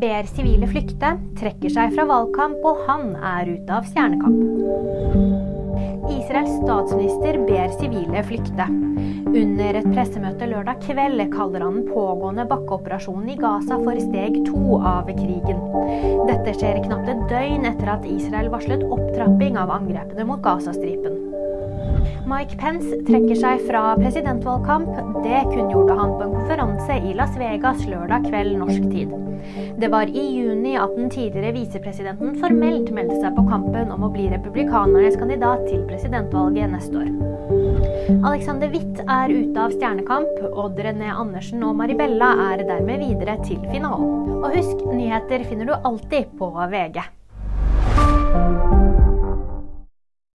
ber sivile flykte, trekker seg fra valgkamp, og han er ute av Stjernekamp. Israels statsminister ber sivile flykte. Under et pressemøte lørdag kveld kaller han den pågående bakkeoperasjonen i Gaza for steg to av krigen. Dette skjer knapt et døgn etter at Israel varslet opptrapping av angrepene mot Gazastripen. Mike Pence trekker seg fra presidentvalgkamp. Det kunngjorde han på en konferanse i Las Vegas lørdag kveld norsk tid. Det var i juni at den tidligere visepresidenten formelt meldte seg på kampen om å bli republikanernes kandidat til presidentvalget neste år. Alexander Witt er ute av Stjernekamp. Odd René Andersen og Maribella er dermed videre til finalen. Og husk, nyheter finner du alltid på VG.